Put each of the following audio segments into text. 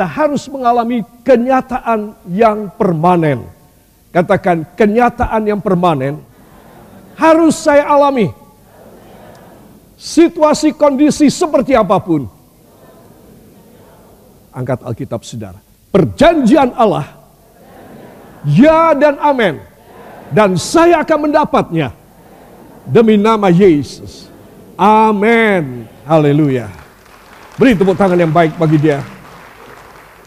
kita harus mengalami kenyataan yang permanen. Katakan kenyataan yang permanen harus saya alami. Situasi kondisi seperti apa pun. Angkat Alkitab saudara. Perjanjian Allah. Ya dan amin. Dan saya akan mendapatnya. Demi nama Yesus. Amin. Haleluya. Beri tepuk tangan yang baik bagi dia.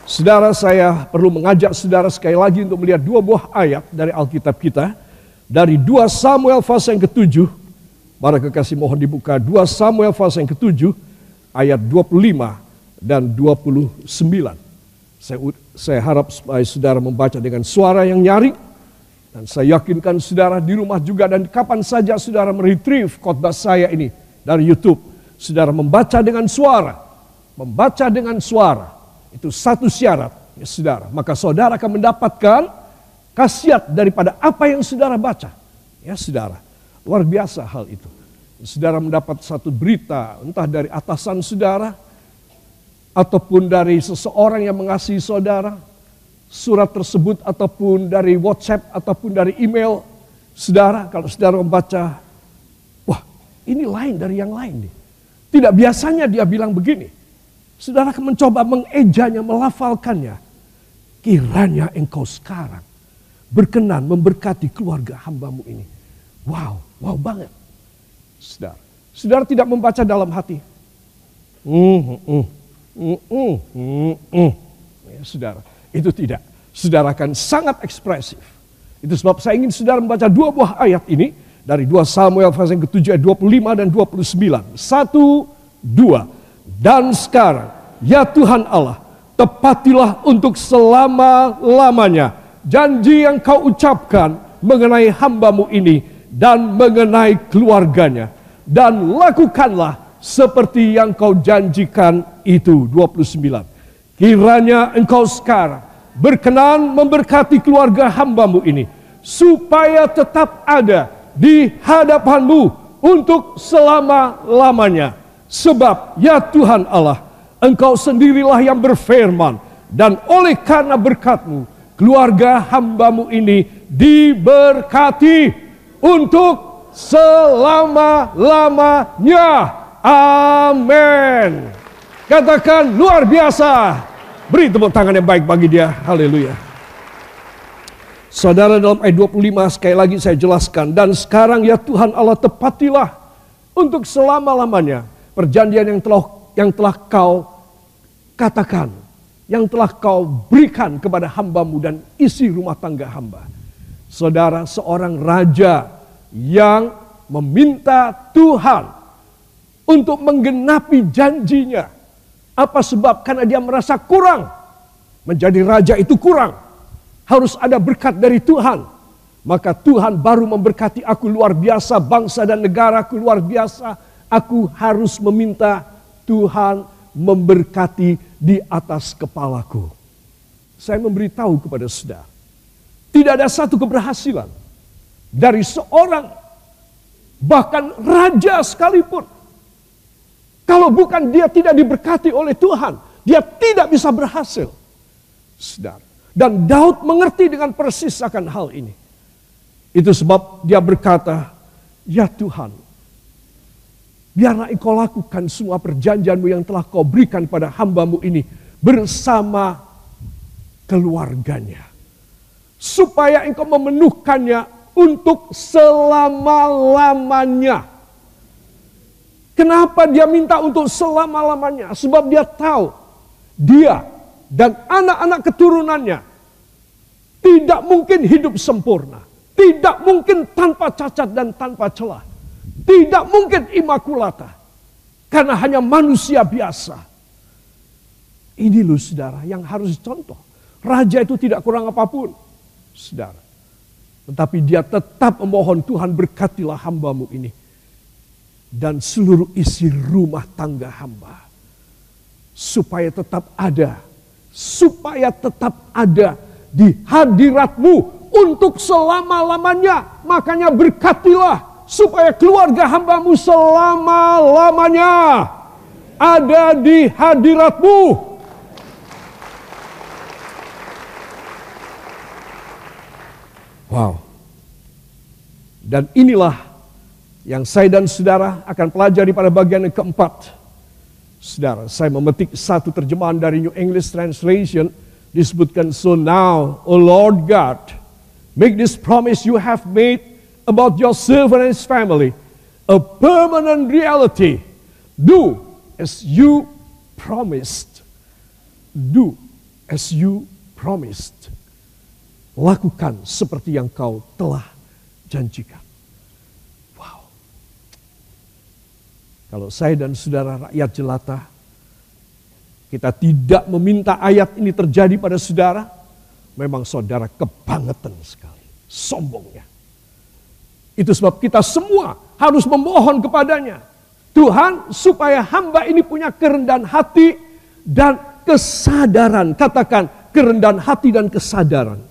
Saudara saya perlu mengajak saudara sekali lagi untuk melihat dua buah ayat dari Alkitab kita. Dari 2 Samuel pasal yang ketujuh. Para kekasih mohon dibuka 2 Samuel pasal yang ketujuh. Ayat 25 dan 29. Saya, saya harap supaya saudara membaca dengan suara yang nyaring. Dan saya yakinkan saudara di rumah juga dan kapan saja saudara meretrieve khotbah saya ini dari YouTube. Saudara membaca dengan suara membaca dengan suara itu satu syarat ya saudara. Maka saudara akan mendapatkan khasiat daripada apa yang saudara baca. Ya saudara. Luar biasa hal itu. Saudara mendapat satu berita entah dari atasan saudara ataupun dari seseorang yang mengasihi saudara surat tersebut ataupun dari WhatsApp ataupun dari email saudara kalau saudara membaca wah ini lain dari yang lain nih. Tidak biasanya dia bilang begini Saudara akan mencoba mengejanya, melafalkannya. Kiranya engkau sekarang berkenan memberkati keluarga hambamu ini. Wow, wow banget. Saudara, saudara tidak membaca dalam hati. Mm, mm, mm, mm, mm, mm. Ya, saudara, itu tidak. Saudara akan sangat ekspresif. Itu sebab saya ingin saudara membaca dua buah ayat ini dari 2 Samuel pasal yang ke-7 ayat 25 dan 29. Satu, dua. Dan sekarang, ya Tuhan Allah, tepatilah untuk selama-lamanya janji yang kau ucapkan mengenai hambamu ini dan mengenai keluarganya. Dan lakukanlah seperti yang kau janjikan itu. 29. Kiranya engkau sekarang berkenan memberkati keluarga hambamu ini. Supaya tetap ada di hadapanmu untuk selama-lamanya Sebab ya Tuhan Allah, Engkau sendirilah yang berfirman. Dan oleh karena berkatmu, keluarga hambamu ini diberkati untuk selama-lamanya. Amin. Katakan luar biasa. Beri tepuk tangan yang baik bagi dia. Haleluya. Saudara dalam ayat 25 sekali lagi saya jelaskan. Dan sekarang ya Tuhan Allah tepatilah untuk selama-lamanya perjanjian yang telah yang telah kau katakan, yang telah kau berikan kepada hambamu dan isi rumah tangga hamba. Saudara seorang raja yang meminta Tuhan untuk menggenapi janjinya. Apa sebab? Karena dia merasa kurang. Menjadi raja itu kurang. Harus ada berkat dari Tuhan. Maka Tuhan baru memberkati aku luar biasa, bangsa dan negara aku luar biasa aku harus meminta Tuhan memberkati di atas kepalaku. Saya memberitahu kepada saudara, tidak ada satu keberhasilan dari seorang bahkan raja sekalipun. Kalau bukan dia tidak diberkati oleh Tuhan, dia tidak bisa berhasil. Saudara. Dan Daud mengerti dengan persis akan hal ini. Itu sebab dia berkata, Ya Tuhan, Biarlah engkau lakukan semua perjanjianmu yang telah kau berikan pada hambamu ini bersama keluarganya. Supaya engkau memenuhkannya untuk selama-lamanya. Kenapa dia minta untuk selama-lamanya? Sebab dia tahu dia dan anak-anak keturunannya tidak mungkin hidup sempurna. Tidak mungkin tanpa cacat dan tanpa celah. Tidak mungkin imakulata. Karena hanya manusia biasa. Ini loh saudara yang harus contoh. Raja itu tidak kurang apa pun. Saudara. Tetapi dia tetap memohon Tuhan berkatilah hambamu ini. Dan seluruh isi rumah tangga hamba. Supaya tetap ada. Supaya tetap ada di hadiratmu untuk selama-lamanya. Makanya berkatilah supaya keluarga hambamu selama-lamanya ada di hadiratmu. Wow. Dan inilah yang saya dan saudara akan pelajari pada bagian yang keempat. Saudara, saya memetik satu terjemahan dari New English Translation disebutkan so now, O Lord God, make this promise you have made about your servant and his family a permanent reality. Do as you promised. Do as you promised. Lakukan seperti yang kau telah janjikan. Wow. Kalau saya dan saudara rakyat jelata, kita tidak meminta ayat ini terjadi pada saudara, memang saudara kebangetan sekali. Sombongnya. Itu sebab kita semua harus memohon kepadanya. Tuhan supaya hamba ini punya kerendahan hati dan kesadaran. Katakan kerendahan hati dan kesadaran.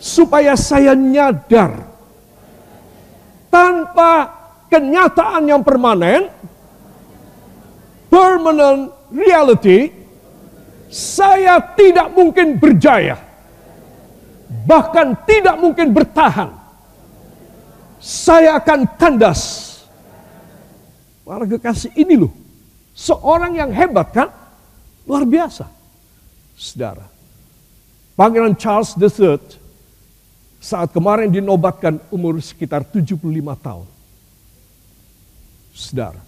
Supaya saya nyadar tanpa kenyataan yang permanen, permanent reality, saya tidak mungkin berjaya. Bahkan tidak mungkin bertahan. Saya akan kandas. Para kekasih ini loh. Seorang yang hebat kan? Luar biasa. Saudara. Pangeran Charles III saat kemarin dinobatkan umur sekitar 75 tahun. Saudara,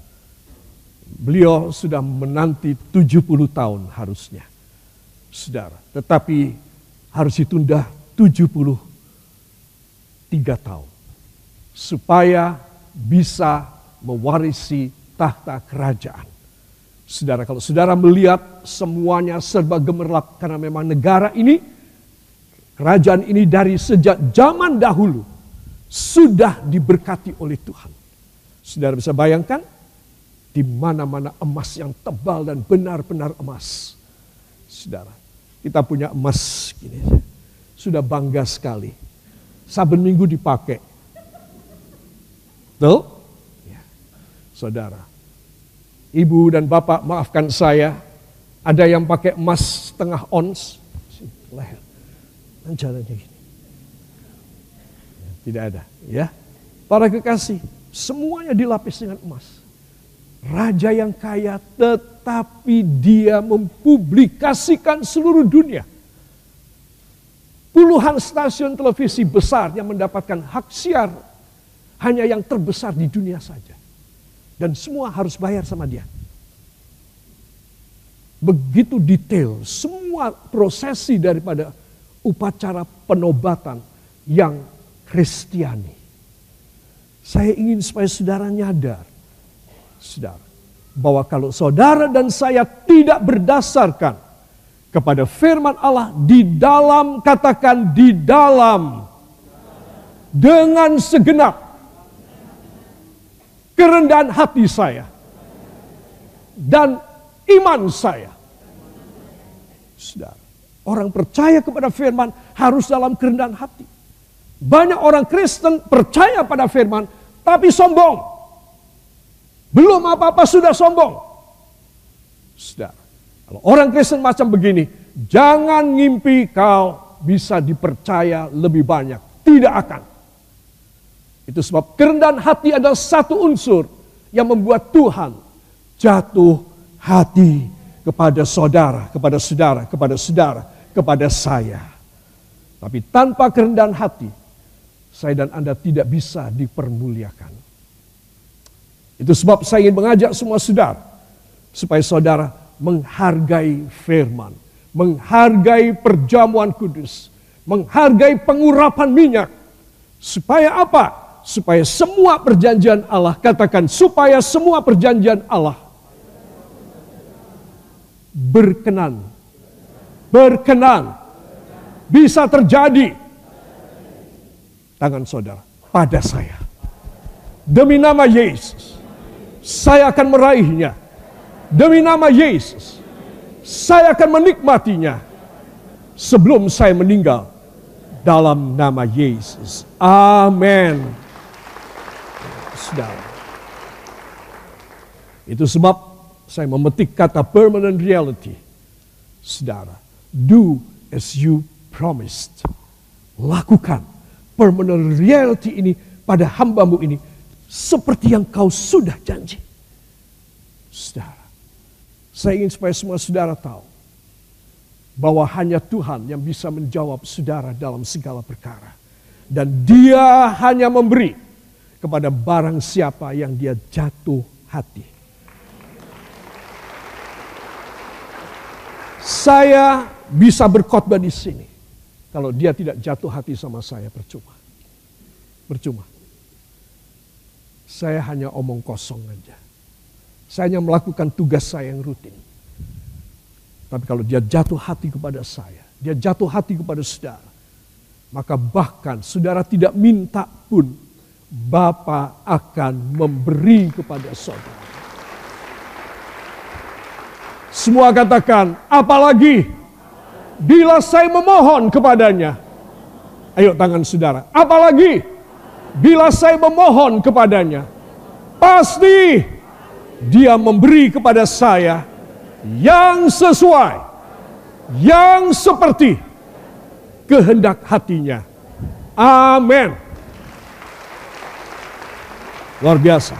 beliau sudah menanti 70 tahun harusnya. Saudara, tetapi harus ditunda 73 tahun. Supaya bisa mewarisi tahta kerajaan. Saudara, kalau saudara melihat semuanya serba gemerlap karena memang negara ini, kerajaan ini dari sejak zaman dahulu sudah diberkati oleh Tuhan. Saudara bisa bayangkan di mana-mana emas yang tebal dan benar-benar emas. Saudara, kita punya emas gini Sudah bangga sekali. Saben minggu dipakai. Tuh? Ya. Saudara, Ibu dan Bapak maafkan saya, ada yang pakai emas setengah ons, leher, dan jalannya gini. Tidak ada, ya. Para kekasih, semuanya dilapis dengan emas. Raja yang kaya tetapi dia mempublikasikan seluruh dunia. Puluhan stasiun televisi besar yang mendapatkan hak siar hanya yang terbesar di dunia saja. Dan semua harus bayar sama dia. Begitu detail semua prosesi daripada upacara penobatan yang kristiani. Saya ingin supaya saudara nyadar. Saudara. Bahwa kalau saudara dan saya tidak berdasarkan kepada firman Allah di dalam katakan di dalam dengan segenap kerendahan hati saya dan iman saya. Saudara, orang percaya kepada firman harus dalam kerendahan hati. Banyak orang Kristen percaya pada firman tapi sombong. Belum apa-apa sudah sombong. Saudara, kalau orang Kristen macam begini, jangan ngimpi kau bisa dipercaya lebih banyak. Tidak akan. Itu sebab kerendahan hati adalah satu unsur yang membuat Tuhan jatuh hati kepada saudara, kepada saudara, kepada saudara, kepada saya. Tapi tanpa kerendahan hati, saya dan Anda tidak bisa dipermuliakan. Itu sebab saya ingin mengajak semua saudara, supaya saudara menghargai firman, menghargai perjamuan kudus, menghargai pengurapan minyak. Supaya apa? Supaya semua perjanjian Allah, katakan supaya semua perjanjian Allah berkenan. Berkenan. Bisa terjadi. Tangan saudara pada saya. Demi nama Yesus, saya akan meraihnya. Demi nama Yesus, saya akan menikmatinya sebelum saya meninggal dalam nama Yesus. Amin saudara. Itu sebab saya memetik kata permanent reality. Saudara, do as you promised. Lakukan permanent reality ini pada hambamu ini seperti yang kau sudah janji. Saudara, saya ingin supaya semua saudara tahu bahwa hanya Tuhan yang bisa menjawab saudara dalam segala perkara. Dan dia hanya memberi kepada barang siapa yang dia jatuh hati. Saya bisa berkhotbah di sini. Kalau dia tidak jatuh hati sama saya, percuma. Percuma. Saya hanya omong kosong aja. Saya hanya melakukan tugas saya yang rutin. Tapi kalau dia jatuh hati kepada saya, dia jatuh hati kepada saudara, maka bahkan saudara tidak minta pun Bapa akan memberi kepada saudara. Semua katakan, apalagi bila saya memohon kepadanya. Ayo tangan saudara, apalagi bila saya memohon kepadanya. Pasti dia memberi kepada saya yang sesuai, yang seperti kehendak hatinya. Amin. Luar biasa.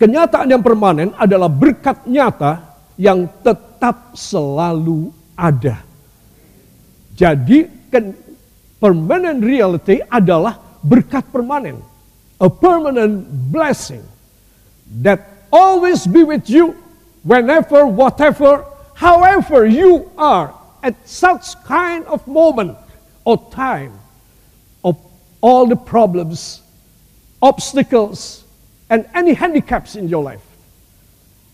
Kenyataan yang permanen adalah berkat nyata yang tetap selalu ada. Jadi permanent reality adalah berkat permanen. A permanent blessing that always be with you whenever, whatever, however you are at such kind of moment or time of all the problems, obstacles, and any handicaps in your life.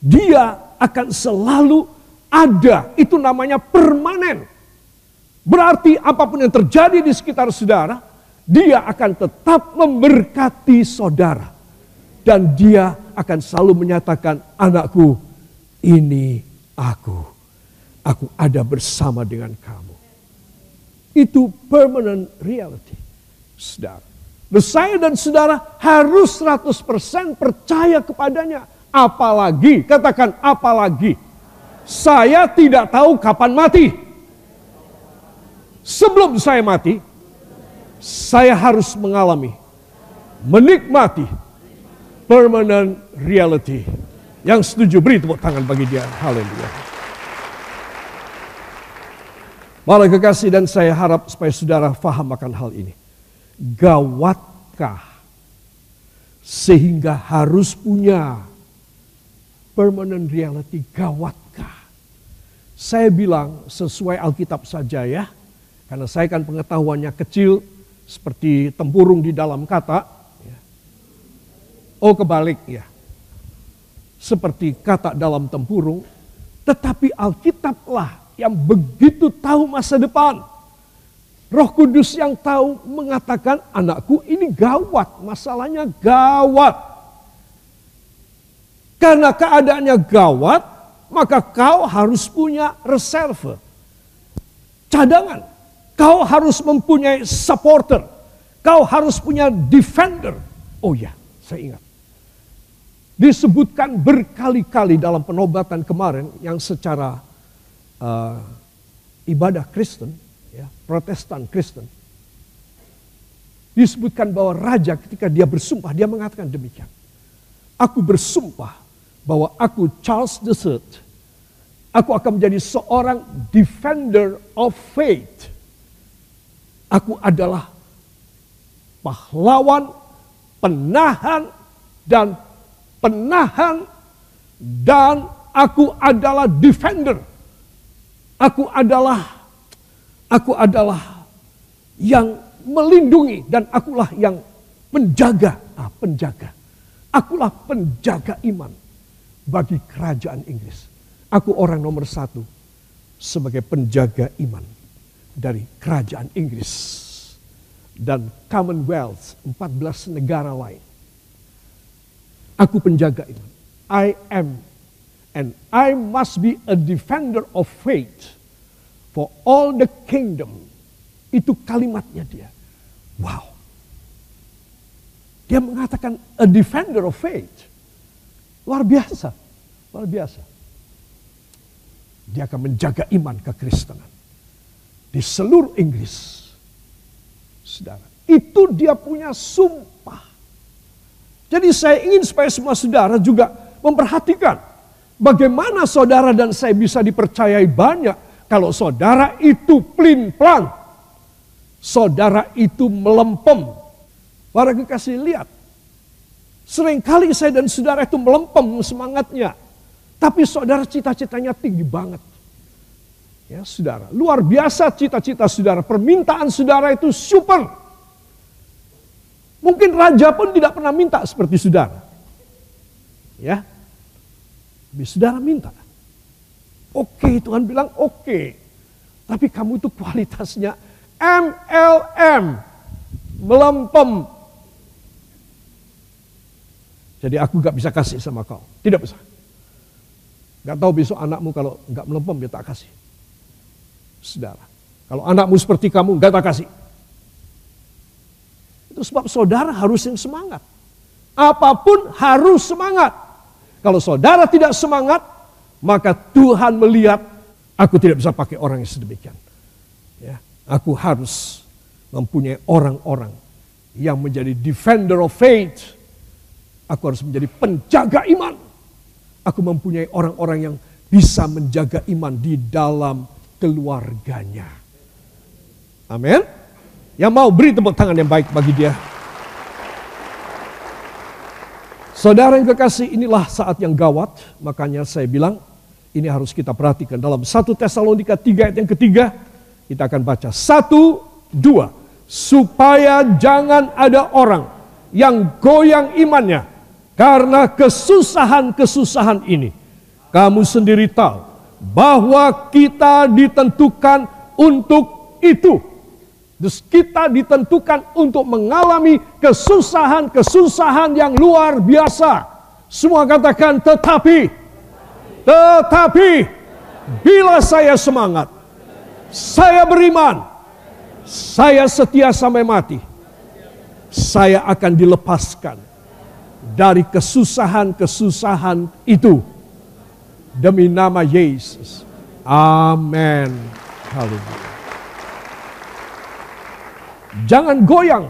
Dia akan selalu ada. Itu namanya permanen. Berarti apa pun yang terjadi di sekitar saudara, dia akan tetap memberkati saudara. Dan dia akan selalu menyatakan, anakku, ini aku aku ada bersama dengan kamu. Itu permanent reality. Saudara. Saya dan saudara harus 100% percaya kepadanya. Apalagi, katakan apalagi. Saya tidak tahu kapan mati. Sebelum saya mati, saya harus mengalami, menikmati permanent reality. Yang setuju beri tepuk tangan bagi dia. Haleluya. Para kekasih dan saya harap supaya saudara faham akan hal ini. Gawatkah sehingga harus punya permanent reality gawatkah? Saya bilang sesuai Alkitab saja ya. Karena saya kan pengetahuannya kecil seperti tempurung di dalam kata. Ya. Oh kebalik ya. Seperti kata dalam tempurung. Tetapi Alkitablah yang begitu tahu masa depan. Roh Kudus yang tahu mengatakan anakku ini gawat, masalahnya gawat. Karena keadaannya gawat, maka kau harus punya reserve. Cadangan. Kau harus mempunyai supporter. Kau harus punya defender. Oh ya, saya ingat. Disebutkan berkali-kali dalam penobatan kemarin yang secara uh, ibadah Kristen, ya, Protestan Kristen, disebutkan bahwa raja ketika dia bersumpah dia mengatakan demikian. Aku bersumpah bahwa aku Charles III, aku akan menjadi seorang defender of faith. Aku adalah pahlawan, penahan dan penahan dan aku adalah defender Aku adalah aku adalah yang melindungi dan akulah yang menjaga, ah, penjaga. Akulah penjaga iman bagi kerajaan Inggris. Aku orang nomor satu sebagai penjaga iman dari kerajaan Inggris dan Commonwealth 14 negara lain. Aku penjaga iman. I am And I must be a defender of faith for all the kingdom. Itu kalimatnya dia. Wow. Dia mengatakan a defender of faith. Luar biasa. Luar biasa. Dia akan menjaga iman kekristenan. Di seluruh Inggris. Saudara, itu dia punya sumpah. Jadi saya ingin supaya semua saudara juga memperhatikan bagaimana saudara dan saya bisa dipercayai banyak kalau saudara itu plin-plan. Saudara itu melempem. Para kekasih lihat. Seringkali saya dan saudara itu melempem semangatnya. Tapi saudara cita-citanya tinggi banget. Ya saudara, luar biasa cita-cita saudara. Permintaan saudara itu super. Mungkin raja pun tidak pernah minta seperti saudara. Ya, tapi saudara minta. Oke, Tuhan bilang oke. Tapi kamu itu kualitasnya MLM. Melempem. Jadi aku gak bisa kasih sama kau. Tidak bisa. Gak tahu besok anakmu kalau gak melempem dia tak kasih. Saudara. Kalau anakmu seperti kamu gak tak kasih. Itu sebab saudara harus yang semangat. Apa pun harus semangat. Kalau saudara tidak semangat, maka Tuhan melihat aku tidak bisa pakai orang yang sedemikian. Ya, aku harus mempunyai orang-orang yang menjadi defender of faith. Aku harus menjadi penjaga iman. Aku mempunyai orang-orang yang bisa menjaga iman di dalam keluarganya. Amin. Yang mau beri tepuk tangan yang baik bagi dia. Saudara yang kekasih, inilah saat yang gawat. Makanya saya bilang, ini harus kita perhatikan. Dalam 1 Tesalonika 3 ayat yang ketiga, kita akan baca. Satu, dua. Supaya jangan ada orang yang goyang imannya. Karena kesusahan-kesusahan ini. Kamu sendiri tahu bahwa kita ditentukan untuk itu. Terus kita ditentukan untuk mengalami kesusahan-kesusahan yang luar biasa. Semua katakan tetapi, tetapi bila saya semangat, saya beriman, saya setia sampai mati, saya akan dilepaskan dari kesusahan-kesusahan itu demi nama Yesus. Amin. Haleluya. Jangan goyang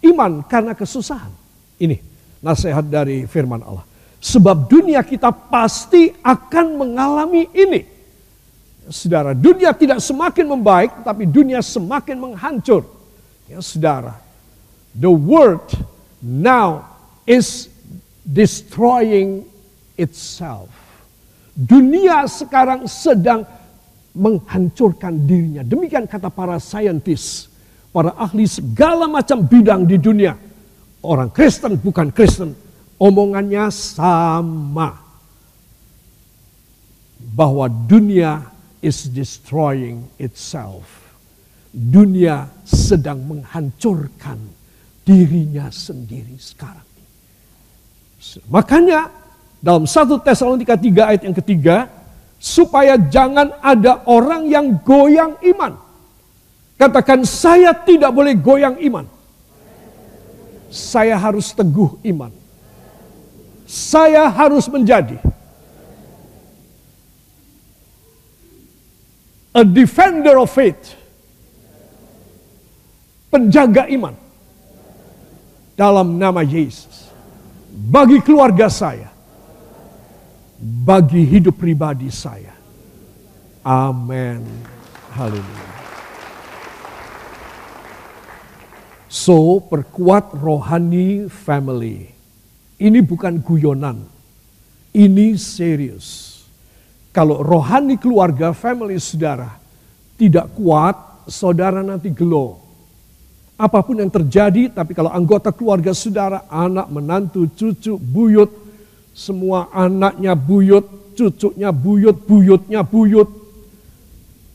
iman karena kesusahan. Ini nasihat dari firman Allah. Sebab dunia kita pasti akan mengalami ini. Saudara, dunia tidak semakin membaik, tapi dunia semakin menghancur. Ya, saudara, the world now is destroying itself. Dunia sekarang sedang menghancurkan dirinya. Demikian kata para saintis para ahli segala macam bidang di dunia. Orang Kristen bukan Kristen, omongannya sama. Bahwa dunia is destroying itself. Dunia sedang menghancurkan dirinya sendiri sekarang. Makanya dalam 1 Tesalonika 3 ayat yang ketiga, supaya jangan ada orang yang goyang iman. Katakan saya tidak boleh goyang iman. Saya harus teguh iman. Saya harus menjadi a defender of faith. Penjaga iman. Dalam nama Yesus. Bagi keluarga saya. Bagi hidup pribadi saya. Amin. Haleluya. So, perkuat rohani family. Ini bukan guyonan. Ini serius. Kalau rohani keluarga, family saudara tidak kuat, saudara nanti gelo. Apa pun yang terjadi, tapi kalau anggota keluarga saudara, anak, menantu, cucu, buyut, semua anaknya buyut, cucunya buyut, buyutnya buyut.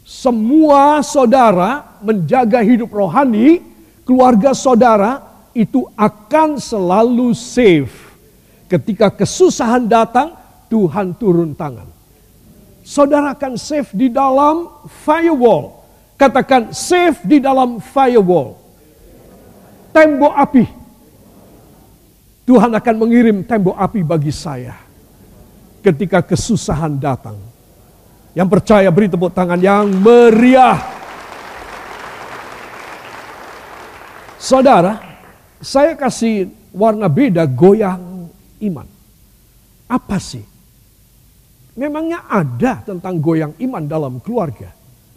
Semua saudara menjaga hidup rohani, keluarga saudara itu akan selalu safe. Ketika kesusahan datang, Tuhan turun tangan. Saudara akan safe di dalam firewall. Katakan safe di dalam firewall. Tembok api. Tuhan akan mengirim tembok api bagi saya. Ketika kesusahan datang. Yang percaya beri tepuk tangan yang meriah. Saudara, saya kasih warna beda goyang iman. Apa sih? Memangnya ada tentang goyang iman dalam keluarga.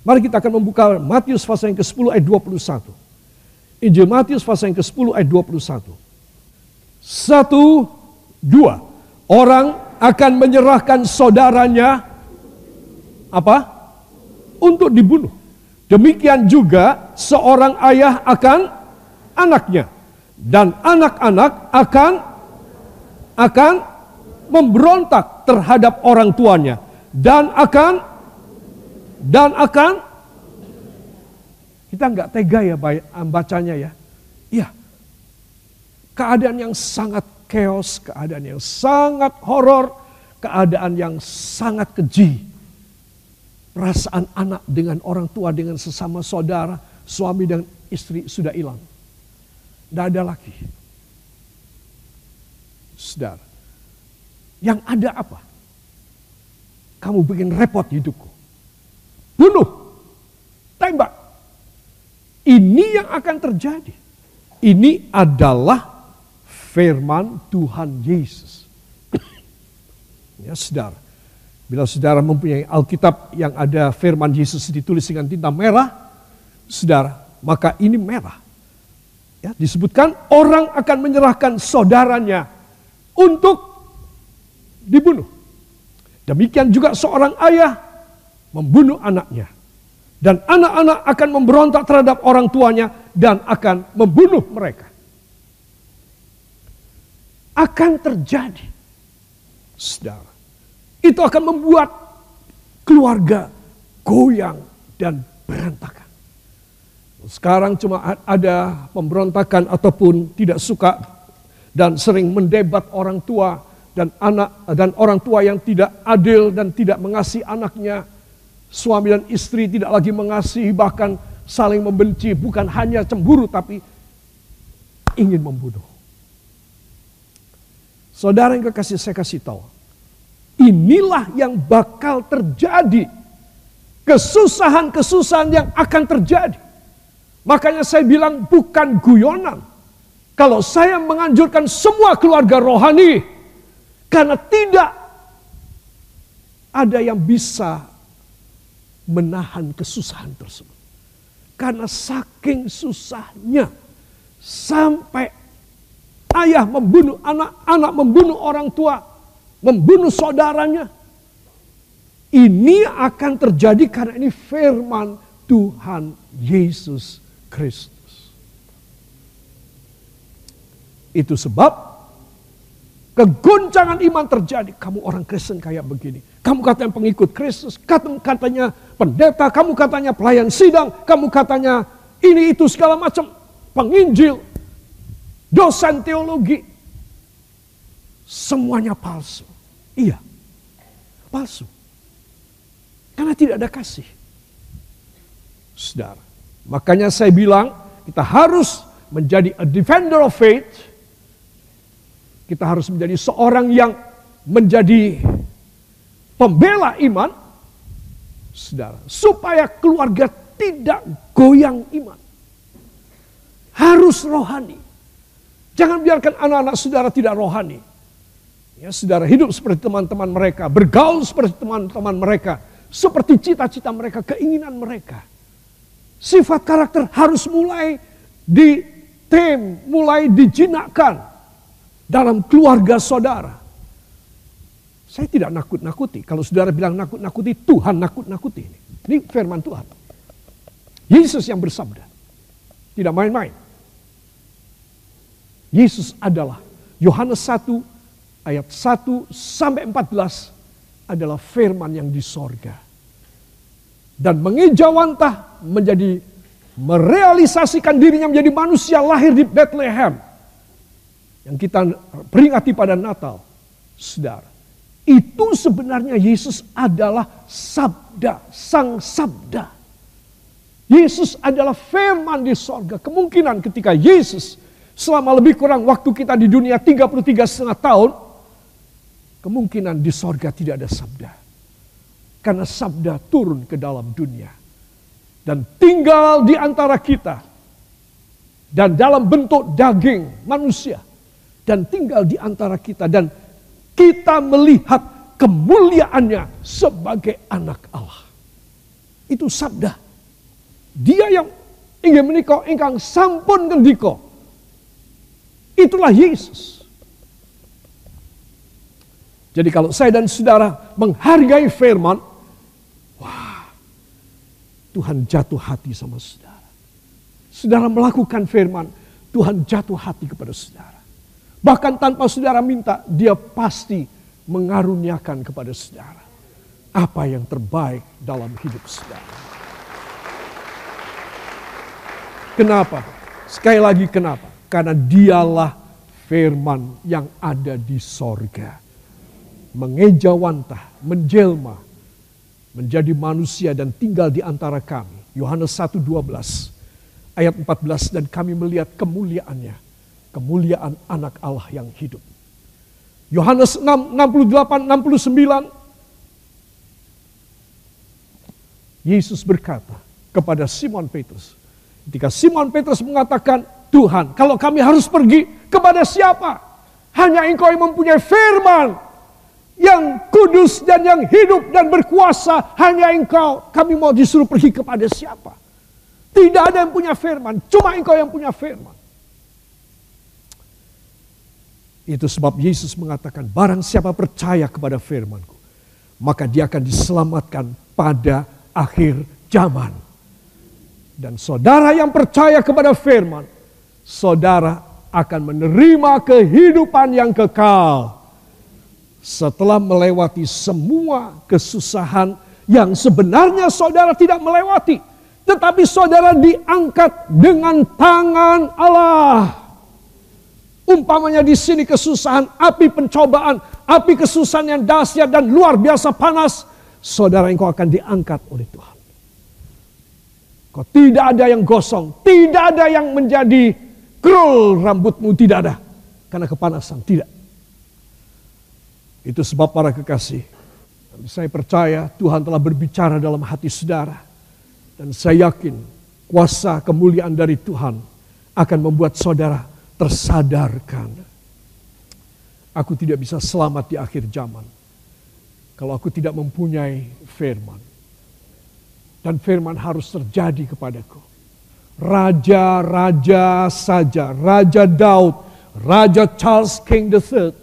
Mari kita akan membuka Matius pasal yang ke-10 ayat 21. Injil Matius pasal yang ke-10 ayat 21. Satu, dua. Orang akan menyerahkan saudaranya apa? Untuk dibunuh. Demikian juga seorang ayah akan anaknya dan anak-anak akan akan memberontak terhadap orang tuanya dan akan dan akan kita nggak tega ya bacanya ya. Iya. Keadaan yang sangat chaos, keadaan yang sangat horor, keadaan yang sangat keji perasaan anak dengan orang tua, dengan sesama saudara, suami dan istri sudah hilang. Tidak ada lagi. Saudara, yang ada apa? Kamu bikin repot hidupku. Bunuh, tembak. Ini yang akan terjadi. Ini adalah firman Tuhan Yesus. ya saudara, Bila saudara mempunyai Alkitab yang ada firman Yesus ditulis dengan tinta merah, saudara, maka ini merah. Ya, disebutkan orang akan menyerahkan saudaranya untuk dibunuh. Demikian juga seorang ayah membunuh anaknya. Dan anak-anak akan memberontak terhadap orang tuanya dan akan membunuh mereka. Akan terjadi. Saudara itu akan membuat keluarga goyang dan berantakan. Sekarang cuma ada pemberontakan ataupun tidak suka dan sering mendebat orang tua dan anak dan orang tua yang tidak adil dan tidak mengasihi anaknya. Suami dan istri tidak lagi mengasihi bahkan saling membenci bukan hanya cemburu tapi ingin membunuh. Saudara yang kekasih saya kasih tahu, Inilah yang bakal terjadi. Kesusahan-kesusahan yang akan terjadi. Makanya saya bilang bukan guyonan. Kalau saya menganjurkan semua keluarga rohani. Karena tidak ada yang bisa menahan kesusahan tersebut. Karena saking susahnya sampai ayah membunuh anak, anak membunuh orang tua, membunuh saudaranya. Ini akan terjadi karena ini firman Tuhan Yesus Kristus. Itu sebab keguncangan iman terjadi. Kamu orang Kristen kayak begini. Kamu katanya pengikut Kristus, katanya pendeta, kamu katanya pelayan sidang, kamu katanya ini itu segala macam penginjil, dosen teologi. Semuanya palsu. Iya, palsu. Karena tidak ada kasih. Saudara, makanya saya bilang kita harus menjadi a defender of faith. Kita harus menjadi seorang yang menjadi pembela iman. Saudara, supaya keluarga tidak goyang iman. Harus rohani. Jangan biarkan anak-anak saudara tidak rohani. Ya, saudara hidup seperti teman-teman mereka, bergaul seperti teman-teman mereka, seperti cita-cita mereka, keinginan mereka. Sifat karakter harus mulai ditem, mulai dijinakkan dalam keluarga saudara. Saya tidak nakut-nakuti. Kalau saudara bilang nakut-nakuti, Tuhan nakut-nakuti. Ini. ini firman Tuhan. Yesus yang bersabda. Tidak main-main. Yesus adalah Yohanes 1 ayat 1 sampai 14 adalah firman yang di sorga. Dan mengejawantah menjadi merealisasikan dirinya menjadi manusia lahir di Bethlehem. Yang kita peringati pada Natal. Saudara, itu sebenarnya Yesus adalah sabda, sang sabda. Yesus adalah firman di sorga. Kemungkinan ketika Yesus selama lebih kurang waktu kita di dunia 33 setengah tahun, kemungkinan di sorga tidak ada sabda. Karena sabda turun ke dalam dunia. Dan tinggal di antara kita. dan dalam bentuk daging manusia dan tinggal di antara kita dan kita melihat kemuliaannya sebagai anak Allah. Itu sabda. Dia yang ingin menikah ingkang sampun ngendika. Itulah Yesus. Jadi kalau saya dan saudara menghargai firman, wah, Tuhan jatuh hati sama saudara. Saudara melakukan firman, Tuhan jatuh hati kepada saudara. Bahkan tanpa saudara minta, dia pasti mengaruniakan kepada saudara apa yang terbaik dalam hidup saudara. Kenapa? Sekali lagi kenapa? Karena dialah firman yang ada di sorga. Mengejawantah, menjelma, menjadi manusia dan tinggal di antara kami. Yohanes 1.12 ayat 14 dan kami melihat kemuliaannya. Kemuliaan anak Allah yang hidup. Yohanes 6, 68, 69. Yesus berkata kepada Simon Petrus. Ketika Simon Petrus mengatakan, Tuhan kalau kami harus pergi kepada siapa? Hanya engkau yang mempunyai firman yang kudus dan yang hidup dan berkuasa. Hanya engkau, kami mau disuruh pergi kepada siapa? Tidak ada yang punya firman, cuma engkau yang punya firman. Itu sebab Yesus mengatakan, barang siapa percaya kepada firmanku, maka dia akan diselamatkan pada akhir zaman. Dan saudara yang percaya kepada firman, saudara akan menerima kehidupan yang kekal. Setelah melewati semua kesusahan yang sebenarnya saudara tidak melewati. Tetapi saudara diangkat dengan tangan Allah. Umpamanya di sini kesusahan, api pencobaan, api kesusahan yang dahsyat dan luar biasa panas, saudara engkau akan diangkat oleh Tuhan. Kau tidak ada yang gosong, tidak ada yang menjadi krul rambutmu, tidak ada. Karena kepanasan, tidak. Itu sebab para kekasih, saya percaya Tuhan telah berbicara dalam hati saudara. Dan saya yakin kuasa kemuliaan dari Tuhan akan membuat saudara tersadarkan. Aku tidak bisa selamat di akhir zaman. Kalau aku tidak mempunyai firman. Dan firman harus terjadi kepadaku. Raja-raja saja, Raja Daud, Raja Charles King III,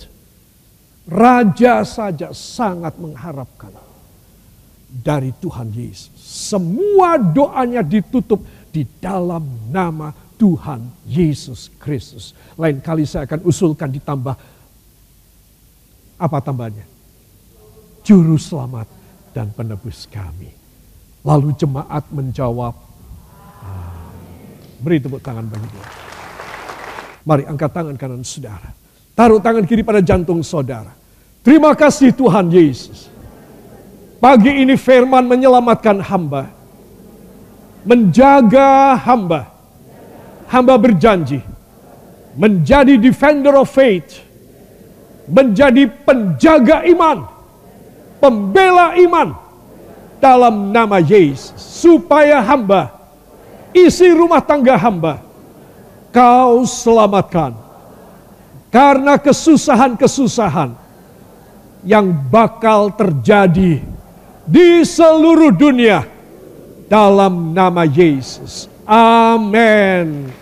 Raja saja sangat mengharapkan dari Tuhan Yesus. Semua doanya ditutup di dalam nama Tuhan Yesus Kristus. Lain kali saya akan usulkan ditambah apa tambahnya? Juru selamat dan penebus kami. Lalu jemaat menjawab, Beri tepuk tangan bagi dia. Mari angkat tangan kanan saudara. Taruh tangan kiri pada jantung saudara. Terima kasih Tuhan Yesus. Pagi ini firman menyelamatkan hamba. Menjaga hamba hamba berjanji menjadi defender of faith, menjadi penjaga iman, pembela iman dalam nama Yesus, supaya hamba isi rumah tangga hamba kau selamatkan karena kesusahan-kesusahan yang bakal terjadi di seluruh dunia dalam nama Yesus. Amen.